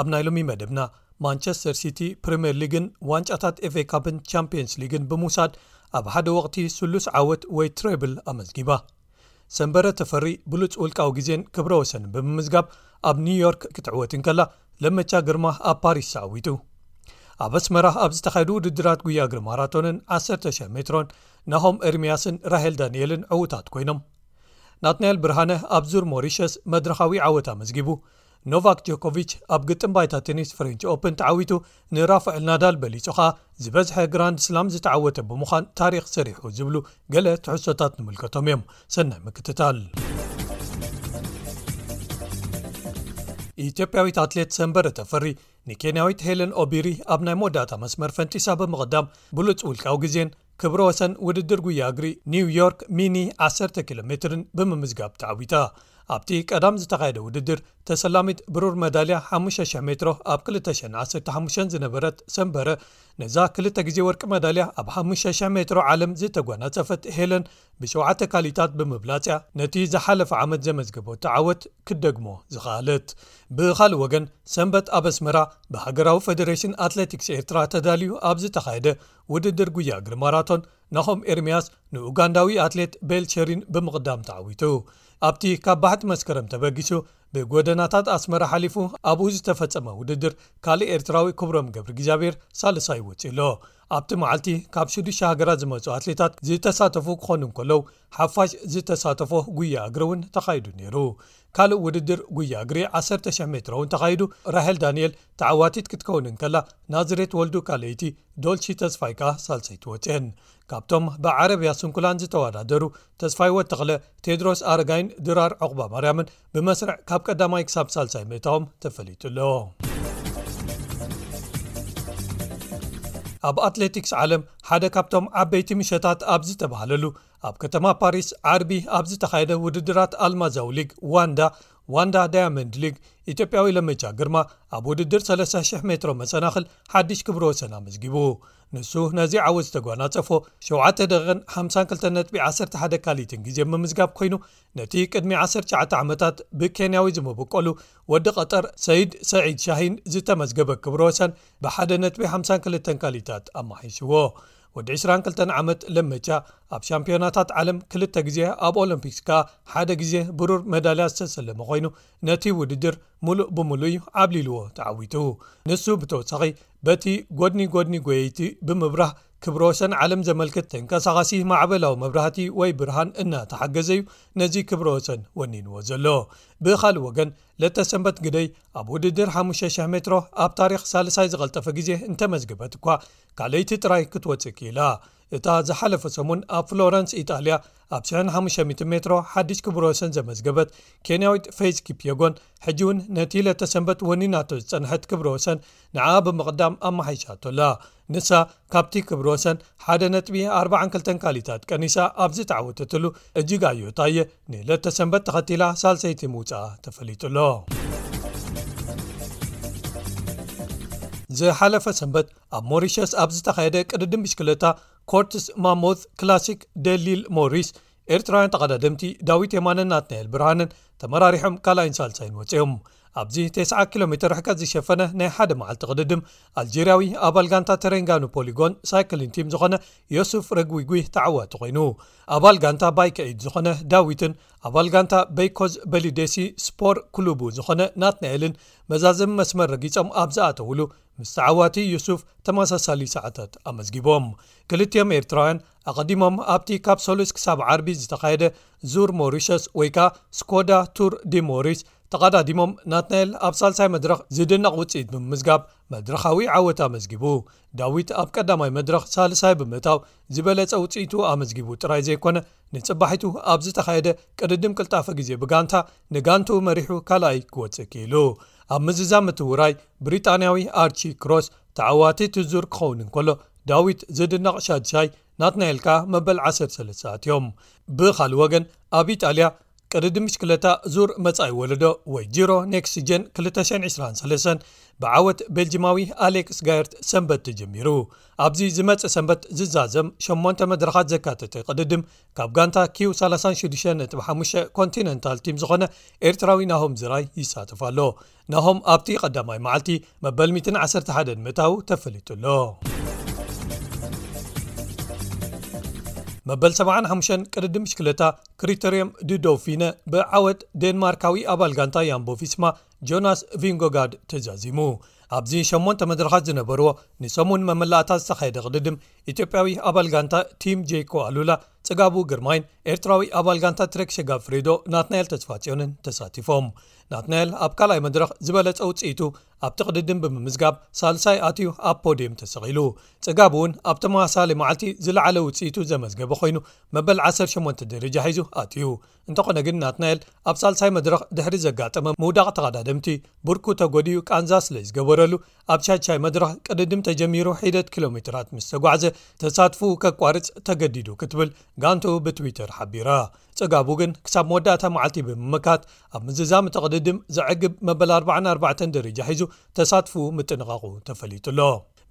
ኣብ ናይ ሎሚ መደብና ማንቸስተር ሲቲ ፕሪምየር ሊግን ዋንጫታት ኤፍይ ካብን ቻምፕንስ ሊግን ብምውሳድ ኣብ ሓደ ወቕቲ ስሉስ ዓወት ወይ ትረብል ኣመዝጊባ ሰንበረ ተፈሪ ብሉፅ ውልቃዊ ግዜን ክብረ ወሰንን ብምምዝጋብ ኣብ ኒውዮርክ ክትዕወት እንከላ ለመቻ ግርማ ኣብ ፓሪስ ተዓዊቱ ኣብ ኣስመራ ኣብ ዝተኻየዱ ውድድራት ጉያ ግሪ ማራቶንን 1,00 ሜትሮን ናሆም ኤርምያስን ራሄል ዳንኤልን ዕዉታት ኮይኖም ናትናኤል ብርሃነ ኣብ ዙር ሞሪሸስ መድረኻዊ ዓወት ኣመዝጊቡ ኖቫክ ጆኮቪች ኣብ ግጥም ባይታ ቴኒስ ፍሬንች ኦፕን ተዓዊቱ ንራፋኤል ናዳል በሊጹ ከኣ ዝበዝሐ ግራንድ ስላም ዝተዓወተ ብምዃን ታሪኽ ሰሪሑ ዝብሉ ገለ ትሕዝቶታት ንምልከቶም እዮም ሰናይ ምክትታል። ኢትዮጵያዊት ኣትሌት ሰንበረ ተፈሪ ንኬንያዊት ሄለን ኦቢሪ ኣብ ናይ መወዳእታ መስመር ፈንጢሳ ብምቕዳም ብሉፅ ውልቃዊ ግዜን ክብረ ወሰን ውድድር ጉያ እግሪ ኒው ዮርክ ሚኒ ዓሰርተ ኪሎ ሜትርን ብምምዝጋብ ተዓዊታ። ኣብቲ ቀዳም ዝተኻየደ ውድድር ተሰላሚት ብሩር መዳልያ ሓሙሽተ ሽሕ ሜትሮ ኣብ ክልተ ሽሕን ዓሰርተ ሓሙሽተን ዝነበረት ሰምበረ ነዛ ክልተ ግዜ ወርቂ መዳልያ ኣብ ሓሙሽተ ሽሕ ሜትሮ ዓለም ዝተጓናጸፈት ሄለን ብሸውዓተ ካልኢታት ብምብላጽ'ያ ነቲ ዝሓለፈ ዓመት ዘመዝገበቶ ዓወት ክትደግሞ ዝኸኣለት። ብኻልእ ወገን ሰንበት ኣብ ኣስመራ ብሃገራዊ ፈደረሽን ኣትለቲክስ ኤርትራ ተዳልዩ ኣብ ዝተኻየደ ውድድር ጉያ እግሪ ማራቶን ናሆም ኤርምያስ ንኡጋንዳዊ ኣትሌት ቤል ቸሪን ብምቕዳም ተዓዊቱ። ኣብቲ ካብ ባሕቲ መስከረም ተበጊሱ ብጎደናታት ኣስመራ ሓሊፉ ኣብኡ ዝተፈጸመ ውድድር ካልእ ኤርትራዊ ክብሮም ገብሪግዚኣብሄር ሳልሳይ ወጺኡ ኣሎ። ኣብቲ መዓልቲ ካብ ሽዱሽተ ሃገራት ዝመጹ ኣትሌታት ዝተሳተፉ ክኾኑ እንከለው ሓፋሽ ዝተሳተፎ ጉያ እግሪ እውን ተኻይዱ ነይሩ። ካልእ ውድድር ጉያ እግሪ ዓሰርተ ሽሕ ሜትሮ እውን ተኻይዱ ራሄል ዳንኤል ተዓዋቲት ክትከውን እንከላ ናዝሬት ወልዱ ካልኣይቲ ዶልቺ ተስፋይ ከኣ ሳልሰይቲ ወፅኤን ካብቶም ብዓረብያ ስንኩላን ዝተወዳደሩ ተስፋይወት ተኽለ ቴድሮስ ኣረጋይን ድራር ዕቑባ ማርያምን ብመስርዕ ካብ ቀዳማይ ክሳብ ሳልሳይ ምእታዎም ተፈሊጡ ኣሎ ኣብ ኣትሌቲክስ ዓለም ሓደ ካብቶም ዓበይቲ ምሸታት ኣብ ዝተባሃለሉ ኣብ ከተማ ፓሪስ ዓርቢ ኣብ ዝተኻየደ ውድድራት ኣልማዛዊ ሊግ ዋንዳ ዋንዳ ዳያመንድ ሊግ ኢትዮጵያዊ ለመቻ ግርማ ኣብ ውድድር 3,00 ሜትሮ መሰናኽል ሓድሽ ክብሮ ወሰና ኣመዝጊቡ ንሱ ነዚ ዓወት ዝተጓናፀፎ 7 ደቕን 52ጥ11 ካሊትን ግዜ ምምዝጋብ ኮይኑ ነቲ ቅድሚ 19 ዓመታት ብኬንያዊ ዝመበቀሉ ወዲ ቐጠር ሰይድ ሰዒድ ሻሂን ዝተመዝገበ ክብሮ ወሰን ብሓ ነጥቢ 52 ካሊታት ኣማሓይሽዎ ወዲ ዕስራን ክልተን ዓመት ለመቻ ኣብ ሻምፕዮናታት ዓለም ክልተ ግዜ ኣብ ኦሎምፒክስ ከኣ ሓደ ግዜ ብሩር መዳልያ ዝተሰለመ ኮይኑ ነቲ ውድድር ምሉእ ብምሉእ እዩ ዓብሊልዎ ተዓዊቱ። ንሱ ብተወሳኺ በቲ ጎድኒ ጎድኒ ጎየይቲ ብምብራህ ክብረ ወሰን ዓለም ዘመልክት ተንቀሳቓሲ ማዕበላዊ መብራህቲ ወይ ብርሃን እናተሓገዘ እዩ ነዚ ክብረ ወሰን ወኒንዎ ዘሎ። ብኻልእ ወገን ለተሰንበት ግደይ ኣብ ውድድር ሓሙሽተ ሽሕ ሜትሮ ኣብ ታሪኽ ሳልሳይ ዝቐልጠፈ ግዜ እንተመዝገበት እኳ ካልኣይቲ ጥራይ ክትወጽእ ክኢላ እታ ዝሓለፈ ሰሙን ኣብ ፍሎረንስ ኢጣልያ ኣብ 6500 ሜትሮ ሓድሽ ክብሮ ወሰን ዘመዝገበት ኬንያዊት ፌዝ ኪፕዮጎን ሕጂ እውን ነቲ ለተሰንበት ወኒናቶ ዝጸንሐት ክብሮ ወሰን ንኣ ብምቕዳም ኣመሓይሻቶላ ንሳ ካብቲ ክብሮ ወሰን 1ደ ነጥቢ 42 ካሊታት ቀኒሳ ኣብ ዝተዓወተትሉ እጅግ ኣዮታየ ንለተ ሰንበት ተኸቲላ ሳልሰይቲ ምውፃኣ ተፈሊጡ ኣሎ ዝሓለፈ ሰንበት ኣብ ሞሪሸስ ኣብ ዝተኻየደ ቅድድም ብሽክለታ ኮርትስ ማሞት ክላሲክ ደሊል ሞሪስ ኤርትራውያን ተቐዳደምቲ ዳዊት የማንን ናትናኤል ብርሃንን ተመራሪሖም ካልይን ሳልሳይን ወፅኦም ኣብዚ 9ስ ኪሎ ሜር ርሕቀት ዝሸፈነ ናይ ሓደ መዓልቲ ቅድድም ኣልጀርያዊ ኣባል ጋንታ ተረንጋኑ ፖሊጎን ሳይክሊን ቲም ዝኾነ ዮሱፍ ረግዊጉ ተዓዋቲ ኮይኑ ኣባል ጋንታ ባይከኢድ ዝኾነ ዳዊትን ኣባል ጋንታ በይኮዝ በሊዴሲ ስፖር ክሉቡ ዝኾነ ናትናኤልን መዛዘሚ መስመር ረጊጾም ኣብ ዝኣተውሉ ምስ ተዓዋቲ ዩሱፍ ተመሳሳሊ ሰዓታት ኣመዝጊቦም ክልቲኦም ኤርትራውያን ኣቐዲሞም ኣብቲ ካብ ሰሉስ ክሳብ ዓርቢ ዝተኻየደ ዙር ሞሪሸስ ወይ ከኣ ስኮዳ ቱር ዲሞሪስ ተቐዳዲሞም ናትናኤል ኣብ ሳልሳይ መድረኽ ዝድነቕ ውፅኢት ብምምዝጋብ መድረኻዊ ዓወት ኣመዝጊቡ ዳዊት ኣብ ቀዳማይ መድረኽ ሳልሳይ ብምእታው ዝበለጸ ውጽኢቱ ኣመዝጊቡ ጥራይ ዘይኮነ ንጽባሒቱ ኣብ ዝተኻየደ ቅድድም ቅልጣፈ ግዜ ብጋንታ ንጋንትኡ መሪሑ ካልኣይ ክወጽእ ክኢሉ ኣብ ምዝዛም ምትውራይ ብሪጣንያዊ ኣርቺ ክሮስ ተዓዋቲ ትዙር ክኸውን እንከሎ ዳዊት ዝድነቕ ሻድሻይ ናትናኤል ከኣ መበል 13 ኣትዮም ብኻልእ ወገን ኣብ ኢጣልያ ቅድድም ብሽክለታ ዙር መጻኢ ወለዶ ወይ ጂሮ ኔክስጀን 223 ብዓወት ቤልጂማዊ ኣሌክስ ጋየርት ሰንበት ተጀሚሩ ኣብዚ ዝመጽእ ሰንበት ዝዛዘም 8 መድረኻት ዘካተተ ቅድድም ካብ ጋንታ ኪው 365 ኮንቲነንታል ቲም ዝኾነ ኤርትራዊ ናሆም ዝራይ ይሳተፍ ኣሎ ናሆም ኣብቲ ቀዳማይ መዓልቲ መበል 111 ምእታው ተፈሊጡ ኣሎ መበል 75 ቅድዲ ምሽክለታ ክሪተርም ድዶፊነ ብዓወት ዴንማርካዊ ኣባል ጋንታ ያምቦ ፊስማ ጆናስ ቪንጎጋርድ ተዛዚሙ ኣብዚ 8 መድረኻት ዝነበርዎ ንሰሙን መመላእታ ዝተኻየደ ቅድድም ኢትዮጵያዊ ኣባል ጋንታ ቲም ጄኮ ኣሉላ ጽጋቡ ግርማይን ኤርትራዊ ኣባል ጋንታ ትረክ ሸጋብ ፍሬዶ ናትናኤል ተስፋጽዮንን ተሳቲፎም ናትናኤል ኣብ ካልኣይ መድረኽ ዝበለጸ ውጽኢቱ ኣብቲ ቅድድም ብምምዝጋብ ሳልሳይ ኣትዩ ኣብ ፖድየም ተሰቒሉ። ጽጋብ እውን ኣብ ተመሳሳሊ መዓልቲ ዝለዓለ ውጽኢቱ ዘመዝገበ ኮይኑ መበል ዓሰርተ ሸሞንተ ደረጃ ሒዙ ኣትዩ። እንተኾነ ግን ናትናኤል ኣብ ሳልሳይ መድረኽ ድሕሪ ዘጋጠመ ምውዳቕ ተቐዳደምቲ ብርኩ ተጎዲኡ ቃንዛ ስለዝገበረሉ ኣብ ሻድሻይ መድረኽ ቅድድም ተጀሚሩ ሒደት ኪሎሜትራት ምስ ተጓዕዘ ተሳትፍኡ ከቋርጽ ተገዲዱ ክትብል ጋንትኡ ብትዊተር ሓቢራ። ጽጋቡ ግን ክሳብ መወዳእታ መዓልቲ ብምምካት ኣብ ምዝዛም እቲ ቅድድም ዘዕግብ መበል 44 ደረጃ ሒዙ ተሳትፍኡ ምጥንቓቑ ተፈሊጡ'ሎ።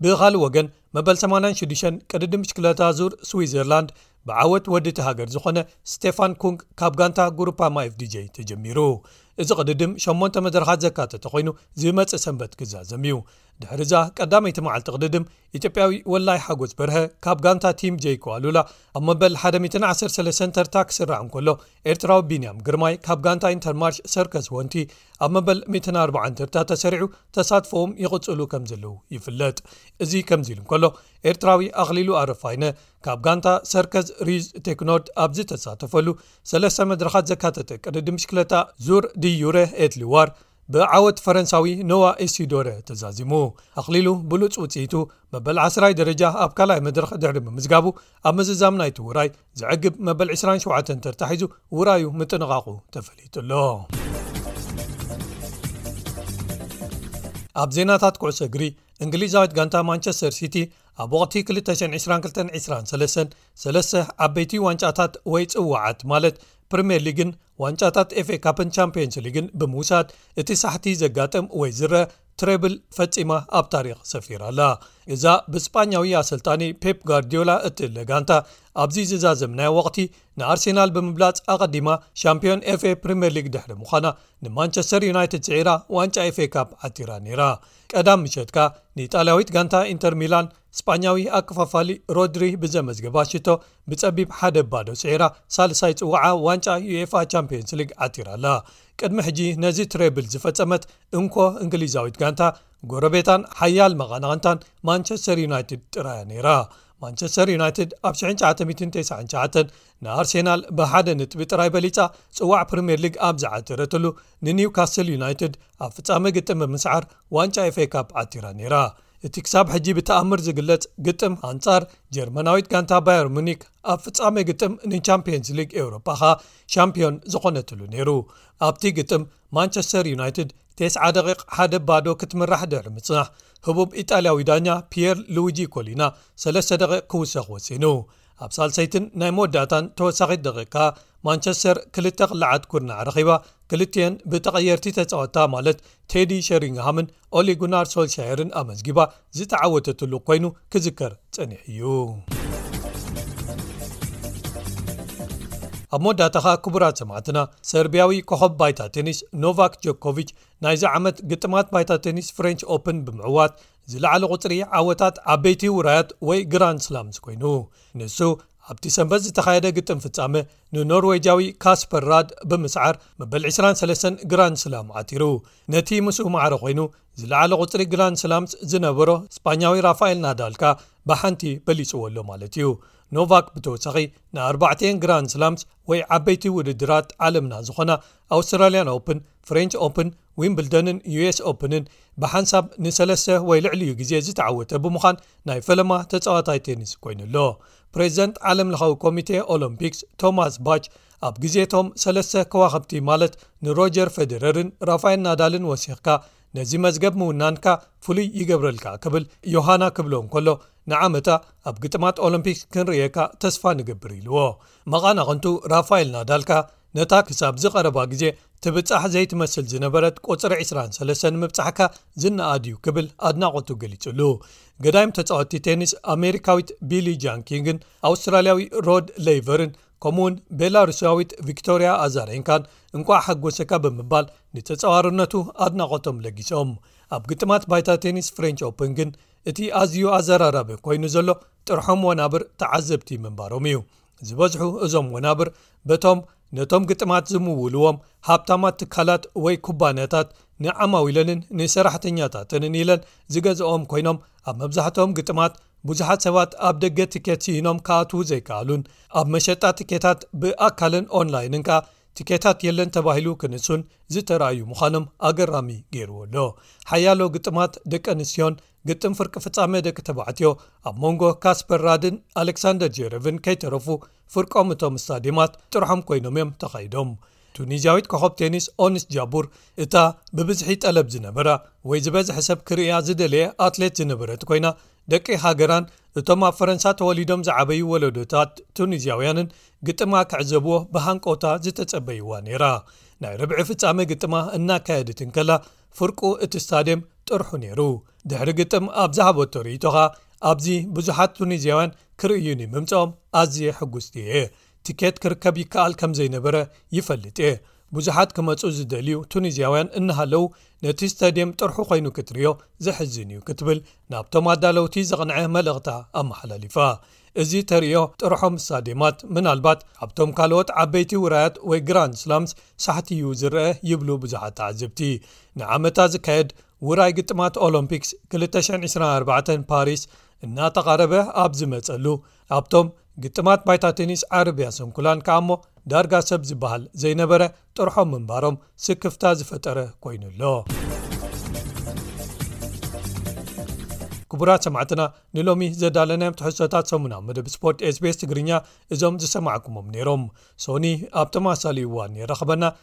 ብኻልእ ወገን መበል 86 ቅድድም ብሽክለታ ዙር ስዊዘርላንድ ብዓወት ወዲ'ቲ ሃገር ዝኾነ ስቴፋን ኩንግ ካብ ጋንታ ጉሩፓማ FDJ ተጀሚሩ። እዚ ቅድድም ሸሞንተ መድረኻት ዘካተተ ኮይኑ ዝመጽእ ሰንበት ክዛዘም'ዩ። ድሕሪ'ዛ ቀዳመይቲ መዓልቲ ቅድድም ኢትዮጵያዊ ወላይ ሓጎስ በርሀ ካብ ጋንታ ቲም ጀይኮ ኣሉላ ኣብ መበል 113 ተርታ ክስራዕ እንከሎ ኤርትራዊ ቢንያም ግርማይ ካብ ጋንታ ኢንተርማርሽ ሰርከስ ወንቲ ኣብ መበል 140 ተርታ ተሰሪዑ ተሳትፈዎም ይቕጽሉ ከም ዘለዉ ይፍለጥ እዚ ከምዚ ኢሉ እንከሎ ኤርትራዊ ኣኽሊሉ ኣረፋይነ ካብ ጋንታ ሰርከስ ሪዝ ቴክኖርድ ኣብዚ ተሳተፈሉ ሰለስተ መድረኻት ዘካተተ ቅድዲ ምሽክለታ ዙር ድዩረ ኤትልዋር ብዓወት ፈረንሳዊ ኖዋ ኤሲዶረ ተዛዚሙ። ኣኽሊሉ ብሉጽ ውጽኢቱ መበል ዓስራይ ደረጃ ኣብ ካልኣይ መድረኽ ድሕሪ ምምዝጋቡ ኣብ ምዝዛም ናይቲ ውራይ ዘዕግብ መበል ዕስራን ሸውዓተን ተርታ ሒዙ ውራዩ ምጥንቓቑ ተፈሊጡ'ሎ። ኣብ ዜናታት ኩዕሶ እግሪ እንግሊዛዊት ጋንታ ማንቸስተር ሲቲ ኣብ ወቕቲ 22223 ዓበይቲ ዋንጫታት ወይ ጽዋዓት ማለት ፕሪምየር ሊግን ዋንጫታት ኤፍኤ ካፕን ቻምፕዮንስ ሊግን ብምውሳድ እቲ ሳሕቲ ዘጋጥም ወይ ዝረ ትረብል ፈጺማ ኣብ ታሪኽ ሰፊራኣላ እዛ ብስጳኛዊ ኣሰልጣኒ ፔፕ ጋርድዮላ እትእለ ጋንታ ኣብዚ ዝዛዘምናዮ ወቕቲ ንኣርሴናል ብምብላጽ ኣቐዲማ ሻምፕዮን ኤፍኤ ፕሪምየር ሊግ ድሕሪ ምዃና ንማንቸስተር ዩናይትድ ስዒራ ዋንጫ ኤፍኤ ካፕ ዓቲራ ነይራ ቀዳም ምሸትካ ንኢጣልያዊት ጋንታ ኢንተር ሚላን ስጳኛዊ ኣከፋፋሊ ሮድሪ ብዘመዝገባ ሽቶ ብጸቢብ ሓደ ባዶ ስዒራ ሳልሳይ ጽዋዓ ዋንጫ ዩኤፋ ቻምፕዮንስ ሊግ ዓቲራ ኣላ። ቅድሚ ሕጂ ነዚ ትሬብል ዝፈጸመት እንኮ እንግሊዛዊት ጋንታ ጎረቤታን ሓያል መቐናቕንታን ማንቸስተር ዩናይትድ ጥራያ ነይራ። ማንቸስተር ዩናይትድ ኣብ 1999 ንኣርሴናል ብሓደ ንጥቢ ጥራይ በሊጻ ጽዋዕ ፕሪምየር ሊግ ኣብ ዝዓተረትሉ ንኒውካስል ዩናይትድ ኣብ ፍጻመ ግጥም ብምስዓር ዋንጫ ኤፍኤካፕ ዓቲራ ነይራ። እቲ ክሳብ ሕጂ ብተኣምር ዝግለጽ ግጥም ኣንጻር ጀርመናዊት ጋንታ ባየር ሙኒክ ኣብ ፍጻሜ ግጥም ንቻምፕዮንስ ሊግ ኤውሮጳኻ ሻምፕዮን ዝኾነትሉ ነይሩ ኣብቲ ግጥም ማንቸስተር ዩናይትድ ቴስዓ ደቂቕ ሓደ ባዶ ክትምራሕ ድሕሪ ምጽናሕ ህቡብ ኢጣልያዊ ዳኛ ፒየር ሉውጂ ኮሊና ሰለስተ ደቂቕ ክውሰኽ ወሲኑ ኣብ ሳልሰይትን ናይ መወዳእታን ተወሳኺት ደቂቕ ከኣ ማንቸስተር ክልተ ክልዓት ኩርናዕ ረኺባ ክልትኤን ብተቐየርቲ ተጻወታ ማለት ቴዲ ሸሪንግሃምን ኦሊ ጉናር ሶልሻየርን ኣመዝጊባ ዝተዓወተትሉ ኮይኑ ክዝከር ጸኒሕ እዩ ኣብ መወዳእታ ኸኣ ክቡራት ሰማዕትና ሰርብያዊ ኮኸብ ባይታ ቴኒስ ኖቫክ ጆኮቪች ናይዚ ዓመት ግጥማት ባይታ ቴኒስ ፍረንች ኦፕን ብምዕዋት ዝለዓለ ቝጽሪ ዓወታት ዓበይቲ ውራያት ወይ ግራን ስላምስ ኮይኑ ንሱ ኣብቲ ሰንበት ዝተኻየደ ግጥም ፍጻመ ንኖርወጃዊ ካስፐር ራድ ብምስዓር መበል 23 ግራን ስላም ዓቲሩ ነቲ ምስኡ ማዕረ ኮይኑ ዝለዓለ ቁጽሪ ግራንድ ስላምስ ዝነበሮ ስጳኛዊ ራፋኤል ናዳል ከኣ ብሓንቲ በሊጽዎ ኣሎ ማለት እዩ ኖቫክ ብተወሳኺ ንኣርባዕቲኤን ግራንድ ስላምስ ወይ ዓበይቲ ውድድራት ዓለምና ዝኾና ኣውስትራልያን ኦፕን ፍሬንች ኦፕን ዊምብልደንን ዩስ ኦፕንን ብሓንሳብ ንሰለስተ ወይ ልዕሊዩ ግዜ ዝተዓወተ ብምዃን ናይ ፈለማ ተጻዋታይ ቴኒስ ኮይኑ ኣሎ ፕሬዚደንት ዓለምለኻዊ ኮሚቴ ኦሎምፒክስ ቶማስ ባች ኣብ ግዜ እቶም ሰለስተ ከዋኽብቲ ማለት ንሮጀር ፈደረርን ራፋኤል ናዳልን ወሲኽካ ነዚ መዝገብ ምውናንካ ፍሉይ ይገብረልካ ክብል ዮሃና ክብሎ እንከሎ ንዓመታ ኣብ ግጥማት ኦሎምፒክ ክንርእየካ ተስፋ ንገብር ኢልዎ መቓናቕንቱ ራፋኤል ናዳል ከኣ ነታ ክሳብዚ ቀረባ ግዜ ትብጻሕ ዘይትመስል ዝነበረት ቁጽሪ 23 ንምብጻሕካ ዝነኣድ እዩ ክብል ኣድናቖቱ ገሊጹሉ ገዳይም ተጻወቲ ቴኒስ ኣሜሪካዊት ቢሊ ጃንኪንግን ኣውስትራልያዊ ሮድ ለይቨርን ከምኡ ውን ቤላ ሩስያዊት ቪክቶርያ ኣዛሬንካን እንቋዕ ሓጎሰካ ብምባል ንተጸዋርነቱ ኣድናቖቶም ለጊሶም ኣብ ግጥማት ባይታ ቴኒስ ፍሬንች ኦፕን ግን እቲ ኣዝዩ ኣዘራራቢ ኮይኑ ዘሎ ጥርሖም ወናብር ተዓዘብቲ ምንባሮም እዩ ዝበዝሑ እዞም ወናብር በቶም ነቶም ግጥማት ዝምውልዎም ሃብታማት ትካላት ወይ ኩባንያታት ንዓማዊለንን ንሰራሕተኛታተንን ኢለን ዝገዝኦም ኮይኖም ኣብ መብዛሕትኦም ግጥማት ብዙሓት ሰባት ኣብ ደገ ቲኬት ስኢኖም ክኣትዉ ዘይከኣሉን ኣብ መሸጣ ቲኬታት ብኣካልን ኦንላይንን ከኣ ቲኬታት የለን ተባሂሉ ክንሱን ዝተራእዩ ምዃኖም ኣገራሚ ገይርዎ ኣሎ ሓያሎ ግጥማት ደቂ ኣንስትዮን ግጥም ፍርቂ ፍጻመ ደቂ ተባዕትዮ ኣብ መንጎ ካስፐር ራድን ኣሌክሳንደር ጀረቭን ከይተረፉ ፍርቆም እቶም ስታድየማት ጥርሖም ኮይኖም እዮም ተኻይዶም ቱኒዝያዊት ኮኾብ ቴኒስ ኦኒስ ጃቡር እታ ብብዝሒ ጠለብ ዝነበራ ወይ ዝበዝሐ ሰብ ክርእያ ዝደለየ ኣትሌት ዝነበረት ኮይና ደቂ ሃገራን እቶም ኣብ ፈረንሳ ተወሊዶም ዝዓበዩ ወለዶታት ቱኒዝያውያንን ግጥማ ክዕዘብዎ ብሃንቆታ ዝተጸበይዋ ነይራ ናይ ርብዒ ፍጻመ ግጥማ እናካየድት እንከላ ፍርቁ እቲ ስታድየም ጥርሑ ነይሩ ድሕሪ ግጥም ኣብ ዝሃበቶ ርእይቶኻ ኣብዚ ብዙሓት ቱኒዝያውያን ክርእዩኒ ምምጽኦም ኣዝየ ሕጉስቲ እየ ቲኬት ክርከብ ይከኣል ከም ዘይነበረ ይፈልጥ እየ። ብዙሓት ክመጹ ዝደልዩ ቱኒዝያውያን እናሃለዉ ነቲ ስታድየም ጥርሑ ኮይኑ ክትርእዮ ዘሕዝን እዩ ክትብል ናብቶም ኣዳለውቲ ዘቕንዐ መልእኽታ ኣመሓላሊፋ። እዚ ተርእዮ ጥርሖም ስታድየማት ምናልባት ኣብቶም ካልኦት ዓበይቲ ውራያት ወይ ግራንድ ስላምስ ሳሕቲ እዩ ዝረኣ ይብሉ ብዙሓት ተዓዘብቲ። ንዓመታ ዝካየድ ውራይ ግጥማት ኦሎምፒክስ 2024 ፓሪስ እናተቓረበ ኣብ ዝመጸሉ፣ ኣብቶም ግጥማት ባይታ ቴኒስ ዓረብያ ሰንኩላን ከኣ'ሞ ዳርጋ ሰብ ዝበሃል ዘይነበረ ጥርሖም ምንባሮም ስክፍታ ዝፈጠረ ኮይኑ ኣሎ። ክቡራት ሰማዕትና ንሎሚ ዘዳለናዮም ትሕዝቶታት ሰሙናዊ መደብ ስፖርት ስbs ትግርኛ እዞም ዝሰማዕኩሞም ነይሮም ሶኒ ኣብ ተማሳሊ እዋን የራኽበና